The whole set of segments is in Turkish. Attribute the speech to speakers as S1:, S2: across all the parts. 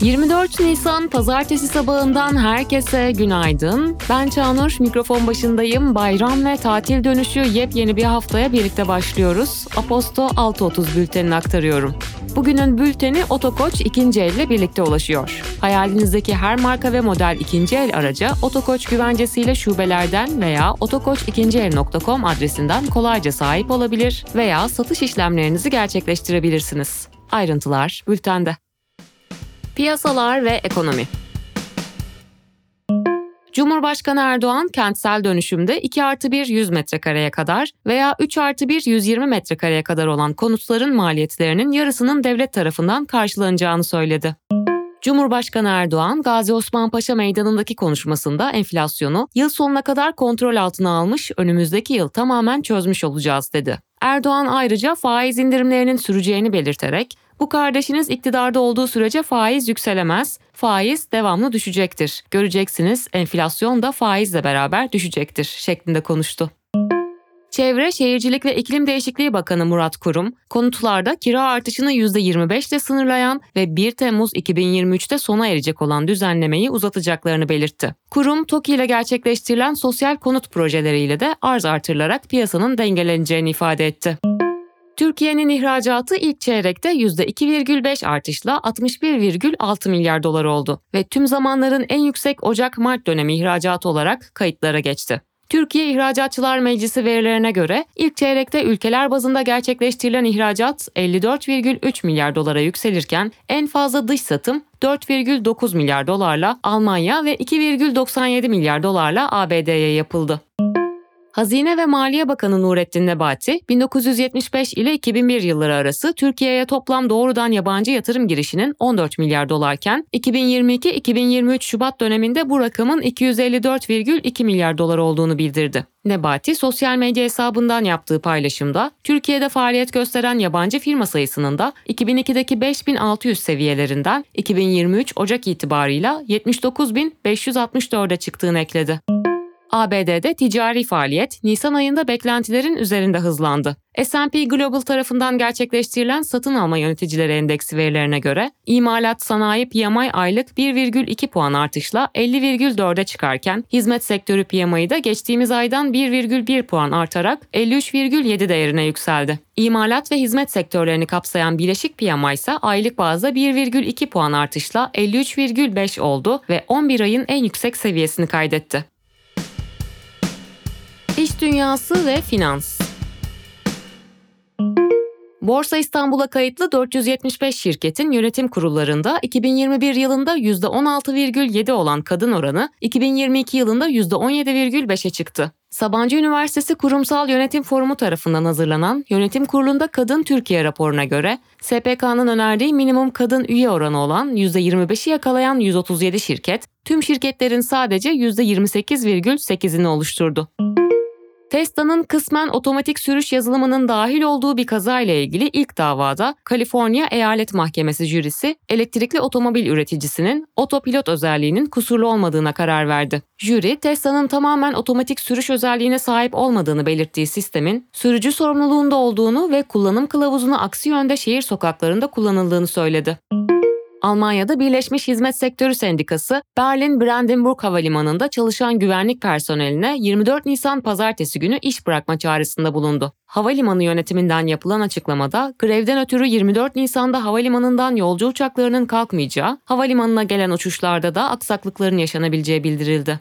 S1: ...24 Nisan pazartesi sabahından herkese günaydın. Ben Çağnur, mikrofon başındayım. Bayram ve tatil dönüşü yepyeni bir haftaya birlikte başlıyoruz. Aposto 6.30 bültenini aktarıyorum. Bugünün bülteni Otokoç ikinci elle birlikte ulaşıyor. Hayalinizdeki her marka ve model ikinci el araca Otokoç güvencesiyle şubelerden veya otokoç2el.com adresinden kolayca sahip olabilir veya satış işlemlerinizi gerçekleştirebilirsiniz. Ayrıntılar bültende. Piyasalar ve ekonomi Cumhurbaşkanı Erdoğan kentsel dönüşümde 2 artı 1 100 metrekareye kadar veya 3 artı 1 120 metrekareye kadar olan konutların maliyetlerinin yarısının devlet tarafından karşılanacağını söyledi. Cumhurbaşkanı Erdoğan, Gazi Osman Paşa Meydanı'ndaki konuşmasında enflasyonu yıl sonuna kadar kontrol altına almış, önümüzdeki yıl tamamen çözmüş olacağız dedi. Erdoğan ayrıca faiz indirimlerinin süreceğini belirterek, bu kardeşiniz iktidarda olduğu sürece faiz yükselemez, faiz devamlı düşecektir. Göreceksiniz enflasyon da faizle beraber düşecektir şeklinde konuştu. Çevre, Şehircilik ve İklim Değişikliği Bakanı Murat Kurum, konutlarda kira artışını %25 ile sınırlayan ve 1 Temmuz 2023'te sona erecek olan düzenlemeyi uzatacaklarını belirtti. Kurum, TOKİ ile gerçekleştirilen sosyal konut projeleriyle de arz artırılarak piyasanın dengeleneceğini ifade etti. Türkiye'nin ihracatı ilk çeyrekte %2,5 artışla 61,6 milyar dolar oldu ve tüm zamanların en yüksek Ocak-Mart dönemi ihracatı olarak kayıtlara geçti. Türkiye İhracatçılar Meclisi verilerine göre ilk çeyrekte ülkeler bazında gerçekleştirilen ihracat 54,3 milyar dolara yükselirken en fazla dış satım 4,9 milyar dolarla Almanya ve 2,97 milyar dolarla ABD'ye yapıldı. Hazine ve Maliye Bakanı Nurettin Nebati, 1975 ile 2001 yılları arası Türkiye'ye toplam doğrudan yabancı yatırım girişinin 14 milyar dolarken, 2022-2023 Şubat döneminde bu rakamın 254,2 milyar dolar olduğunu bildirdi. Nebati, sosyal medya hesabından yaptığı paylaşımda, Türkiye'de faaliyet gösteren yabancı firma sayısının da 2002'deki 5600 seviyelerinden 2023 Ocak itibarıyla 79.564'e çıktığını ekledi. ABD'de ticari faaliyet Nisan ayında beklentilerin üzerinde hızlandı. S&P Global tarafından gerçekleştirilen satın alma yöneticileri endeksi verilerine göre imalat sanayi PMI aylık 1,2 puan artışla 50,4'e çıkarken hizmet sektörü PMI da geçtiğimiz aydan 1,1 puan artarak 53,7 değerine yükseldi. İmalat ve hizmet sektörlerini kapsayan bileşik PMI ise aylık bazda 1,2 puan artışla 53,5 oldu ve 11 ayın en yüksek seviyesini kaydetti. İş dünyası ve finans. Borsa İstanbul'a kayıtlı 475 şirketin yönetim kurullarında 2021 yılında %16,7 olan kadın oranı 2022 yılında %17,5'e çıktı. Sabancı Üniversitesi Kurumsal Yönetim Forumu tarafından hazırlanan Yönetim Kurulu'nda Kadın Türkiye raporuna göre SPK'nın önerdiği minimum kadın üye oranı olan %25'i yakalayan 137 şirket, tüm şirketlerin sadece %28,8'ini oluşturdu. Tesla'nın kısmen otomatik sürüş yazılımının dahil olduğu bir kaza ile ilgili ilk davada Kaliforniya Eyalet Mahkemesi jürisi elektrikli otomobil üreticisinin otopilot özelliğinin kusurlu olmadığına karar verdi. Jüri, Tesla'nın tamamen otomatik sürüş özelliğine sahip olmadığını belirttiği sistemin sürücü sorumluluğunda olduğunu ve kullanım kılavuzunu aksi yönde şehir sokaklarında kullanıldığını söyledi. Almanya'da Birleşmiş Hizmet Sektörü Sendikası, Berlin Brandenburg Havalimanı'nda çalışan güvenlik personeline 24 Nisan pazartesi günü iş bırakma çağrısında bulundu. Havalimanı yönetiminden yapılan açıklamada, grevden ötürü 24 Nisan'da havalimanından yolcu uçaklarının kalkmayacağı, havalimanına gelen uçuşlarda da aksaklıkların yaşanabileceği bildirildi.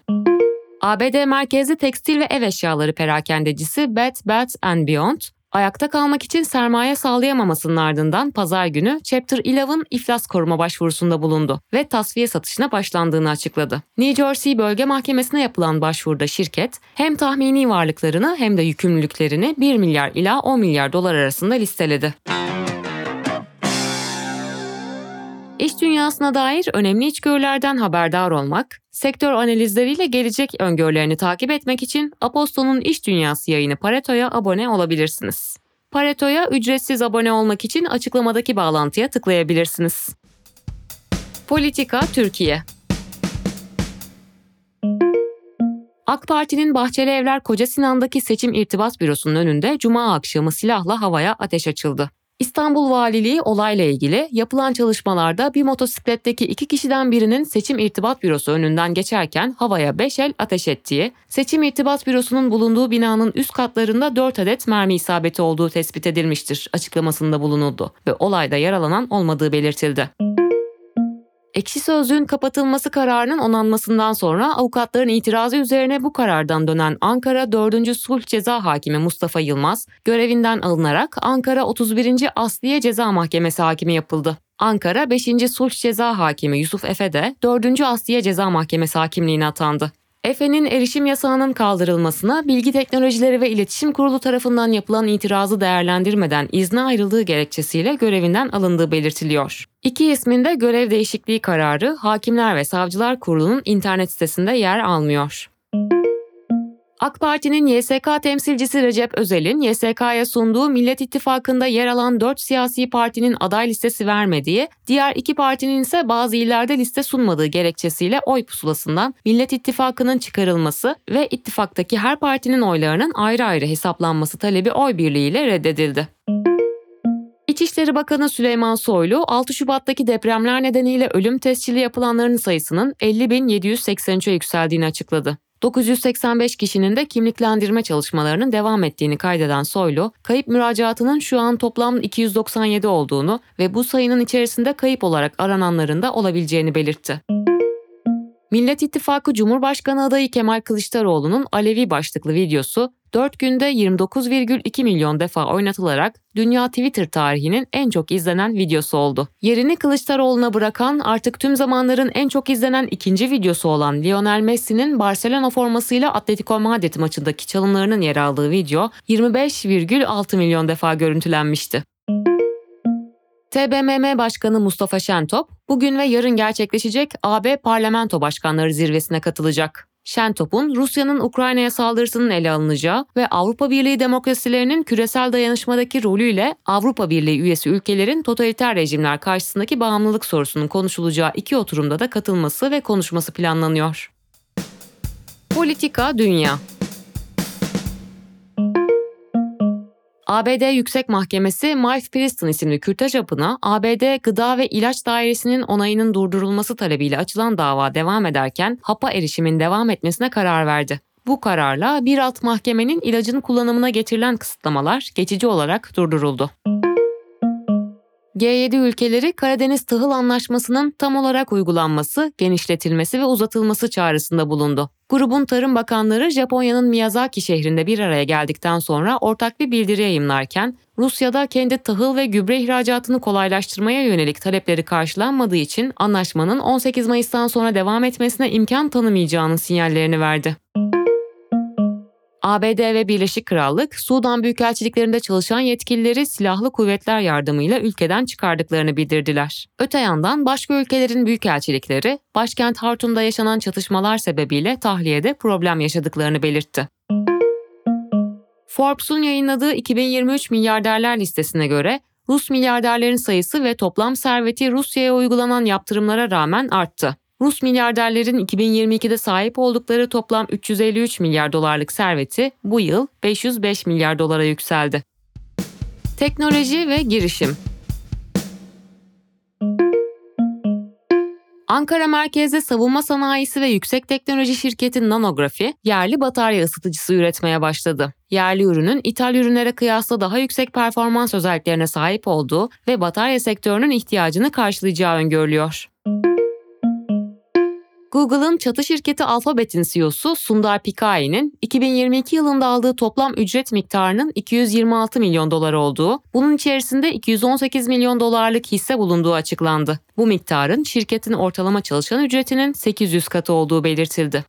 S1: ABD merkezli tekstil ve ev eşyaları perakendecisi Bed Bath Beyond, ayakta kalmak için sermaye sağlayamamasının ardından pazar günü Chapter 11 iflas koruma başvurusunda bulundu ve tasfiye satışına başlandığını açıkladı. New Jersey Bölge Mahkemesi'ne yapılan başvuruda şirket hem tahmini varlıklarını hem de yükümlülüklerini 1 milyar ila 10 milyar dolar arasında listeledi. İş dünyasına dair önemli içgörülerden haberdar olmak, sektör analizleriyle gelecek öngörülerini takip etmek için Aposto'nun İş Dünyası yayını Pareto'ya abone olabilirsiniz. Pareto'ya ücretsiz abone olmak için açıklamadaki bağlantıya tıklayabilirsiniz. Politika Türkiye AK Parti'nin Bahçeli Evler Koca Sinan'daki seçim irtibat bürosunun önünde cuma akşamı silahla havaya ateş açıldı. İstanbul Valiliği olayla ilgili yapılan çalışmalarda bir motosikletteki iki kişiden birinin seçim irtibat bürosu önünden geçerken havaya 5 el ateş ettiği, seçim irtibat bürosunun bulunduğu binanın üst katlarında 4 adet mermi isabeti olduğu tespit edilmiştir açıklamasında bulunuldu ve olayda yaralanan olmadığı belirtildi. Ekşi Sözlüğün kapatılması kararının onanmasından sonra avukatların itirazı üzerine bu karardan dönen Ankara 4. Sulh Ceza Hakimi Mustafa Yılmaz görevinden alınarak Ankara 31. Asliye Ceza Mahkemesi hakimi yapıldı. Ankara 5. Sulh Ceza Hakimi Yusuf Efe de 4. Asliye Ceza Mahkemesi hakimliğine atandı. Efe'nin erişim yasağının kaldırılmasına Bilgi Teknolojileri ve İletişim Kurulu tarafından yapılan itirazı değerlendirmeden izne ayrıldığı gerekçesiyle görevinden alındığı belirtiliyor. İki isminde görev değişikliği kararı Hakimler ve Savcılar Kurulu'nun internet sitesinde yer almıyor. AK Parti'nin YSK temsilcisi Recep Özel'in YSK'ya sunduğu Millet İttifakı'nda yer alan 4 siyasi partinin aday listesi vermediği, diğer iki partinin ise bazı illerde liste sunmadığı gerekçesiyle oy pusulasından Millet İttifakı'nın çıkarılması ve ittifaktaki her partinin oylarının ayrı ayrı hesaplanması talebi oy birliğiyle reddedildi. İçişleri Bakanı Süleyman Soylu, 6 Şubat'taki depremler nedeniyle ölüm tescili yapılanların sayısının 50.783'e yükseldiğini açıkladı. 985 kişinin de kimliklendirme çalışmalarının devam ettiğini kaydeden Soylu, kayıp müracaatının şu an toplam 297 olduğunu ve bu sayının içerisinde kayıp olarak arananların da olabileceğini belirtti. Millet İttifakı Cumhurbaşkanı adayı Kemal Kılıçdaroğlu'nun Alevi başlıklı videosu 4 günde 29,2 milyon defa oynatılarak dünya Twitter tarihinin en çok izlenen videosu oldu. Yerini Kılıçdaroğlu'na bırakan artık tüm zamanların en çok izlenen ikinci videosu olan Lionel Messi'nin Barcelona formasıyla Atletico Madrid maçındaki çalımlarının yer aldığı video 25,6 milyon defa görüntülenmişti. TBMM Başkanı Mustafa Şentop, bugün ve yarın gerçekleşecek AB Parlamento Başkanları Zirvesi'ne katılacak. Şentop'un Rusya'nın Ukrayna'ya saldırısının ele alınacağı ve Avrupa Birliği demokrasilerinin küresel dayanışmadaki rolüyle Avrupa Birliği üyesi ülkelerin totaliter rejimler karşısındaki bağımlılık sorusunun konuşulacağı iki oturumda da katılması ve konuşması planlanıyor. Politika Dünya ABD Yüksek Mahkemesi Mike Preston isimli kürtaj hapına ABD Gıda ve İlaç Dairesi'nin onayının durdurulması talebiyle açılan dava devam ederken hapa erişimin devam etmesine karar verdi. Bu kararla bir alt mahkemenin ilacın kullanımına getirilen kısıtlamalar geçici olarak durduruldu. G7 ülkeleri Karadeniz Tahıl Anlaşması'nın tam olarak uygulanması, genişletilmesi ve uzatılması çağrısında bulundu. Grubun Tarım Bakanları Japonya'nın Miyazaki şehrinde bir araya geldikten sonra ortak bir bildiri yayımlarken, Rusya'da kendi tahıl ve gübre ihracatını kolaylaştırmaya yönelik talepleri karşılanmadığı için anlaşmanın 18 Mayıs'tan sonra devam etmesine imkan tanımayacağının sinyallerini verdi. ABD ve Birleşik Krallık, Sudan Büyükelçiliklerinde çalışan yetkilileri silahlı kuvvetler yardımıyla ülkeden çıkardıklarını bildirdiler. Öte yandan başka ülkelerin büyükelçilikleri, başkent Hartum'da yaşanan çatışmalar sebebiyle tahliyede problem yaşadıklarını belirtti. Forbes'un yayınladığı 2023 milyarderler listesine göre Rus milyarderlerin sayısı ve toplam serveti Rusya'ya uygulanan yaptırımlara rağmen arttı. Rus milyarderlerin 2022'de sahip oldukları toplam 353 milyar dolarlık serveti bu yıl 505 milyar dolara yükseldi. Teknoloji ve girişim Ankara merkezde savunma sanayisi ve yüksek teknoloji şirketi Nanografi, yerli batarya ısıtıcısı üretmeye başladı. Yerli ürünün ithal ürünlere kıyasla daha yüksek performans özelliklerine sahip olduğu ve batarya sektörünün ihtiyacını karşılayacağı öngörülüyor. Google'ın çatı şirketi Alphabet'in CEO'su Sundar Pichai'nin 2022 yılında aldığı toplam ücret miktarının 226 milyon dolar olduğu, bunun içerisinde 218 milyon dolarlık hisse bulunduğu açıklandı. Bu miktarın şirketin ortalama çalışan ücretinin 800 katı olduğu belirtildi.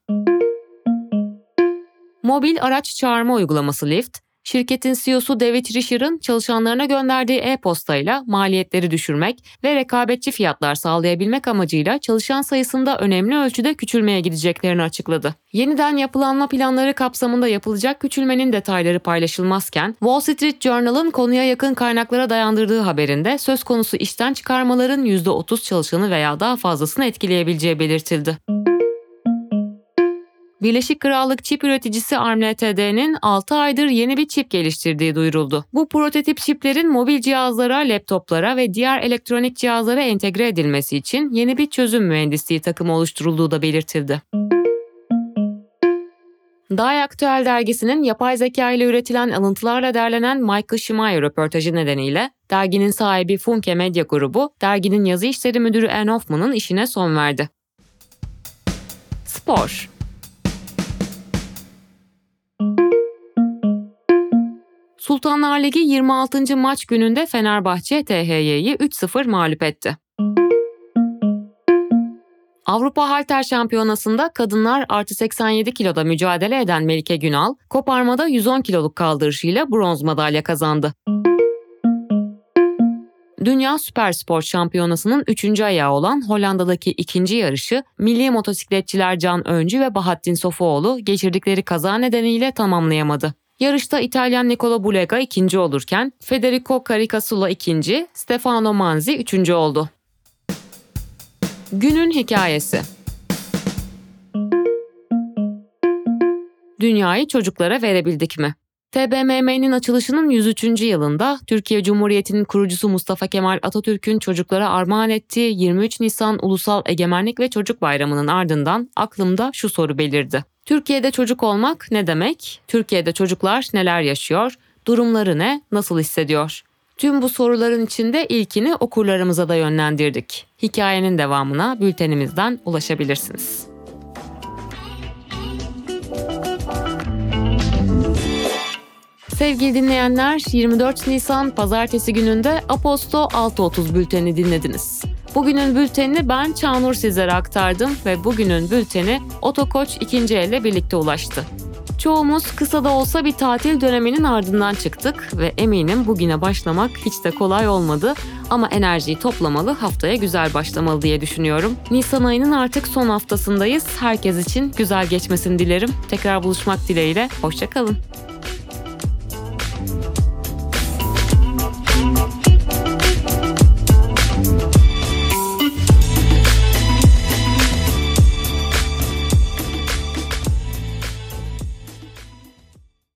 S1: Mobil araç çağırma uygulaması Lyft, Şirketin CEO'su David Risher'ın çalışanlarına gönderdiği e-postayla maliyetleri düşürmek ve rekabetçi fiyatlar sağlayabilmek amacıyla çalışan sayısında önemli ölçüde küçülmeye gideceklerini açıkladı. Yeniden yapılanma planları kapsamında yapılacak küçülmenin detayları paylaşılmazken Wall Street Journal'ın konuya yakın kaynaklara dayandırdığı haberinde söz konusu işten çıkarmaların %30 çalışanı veya daha fazlasını etkileyebileceği belirtildi. Birleşik Krallık çip üreticisi ARM Ltd'nin 6 aydır yeni bir çip geliştirdiği duyuruldu. Bu prototip çiplerin mobil cihazlara, laptoplara ve diğer elektronik cihazlara entegre edilmesi için yeni bir çözüm mühendisliği takımı oluşturulduğu da belirtildi. Die Aktüel dergisinin yapay zeka ile üretilen alıntılarla derlenen Michael Schumacher röportajı nedeniyle derginin sahibi Funke Medya Grubu, derginin yazı işleri müdürü Anne Hoffman'ın işine son verdi. Spor Sultanlar Ligi 26. maç gününde Fenerbahçe THY'yi 3-0 mağlup etti. Avrupa Halter Şampiyonası'nda kadınlar artı 87 kiloda mücadele eden Melike Günal, koparmada 110 kiloluk kaldırışıyla bronz madalya kazandı. Dünya Süper Spor Şampiyonası'nın 3. ayağı olan Hollanda'daki ikinci yarışı milli motosikletçiler Can Öncü ve Bahattin Sofuoğlu geçirdikleri kaza nedeniyle tamamlayamadı. Yarışta İtalyan Nicola Bulega ikinci olurken Federico Caricasulo ikinci, Stefano Manzi üçüncü oldu. Günün hikayesi Dünyayı çocuklara verebildik mi? TBMM'nin açılışının 103. yılında Türkiye Cumhuriyeti'nin kurucusu Mustafa Kemal Atatürk'ün çocuklara armağan ettiği 23 Nisan Ulusal Egemenlik ve Çocuk Bayramı'nın ardından aklımda şu soru belirdi. Türkiye'de çocuk olmak ne demek? Türkiye'de çocuklar neler yaşıyor? Durumları ne? Nasıl hissediyor? Tüm bu soruların içinde ilkini okurlarımıza da yönlendirdik. Hikayenin devamına bültenimizden ulaşabilirsiniz. Sevgili dinleyenler, 24 Nisan pazartesi gününde Aposto 6.30 bülteni dinlediniz. Bugünün bültenini ben Çağnur sizlere aktardım ve bugünün bülteni Otokoç ikinci elle birlikte ulaştı. Çoğumuz kısa da olsa bir tatil döneminin ardından çıktık ve eminim bugüne başlamak hiç de kolay olmadı ama enerjiyi toplamalı, haftaya güzel başlamalı diye düşünüyorum. Nisan ayının artık son haftasındayız. Herkes için güzel geçmesini dilerim. Tekrar buluşmak dileğiyle, hoşçakalın.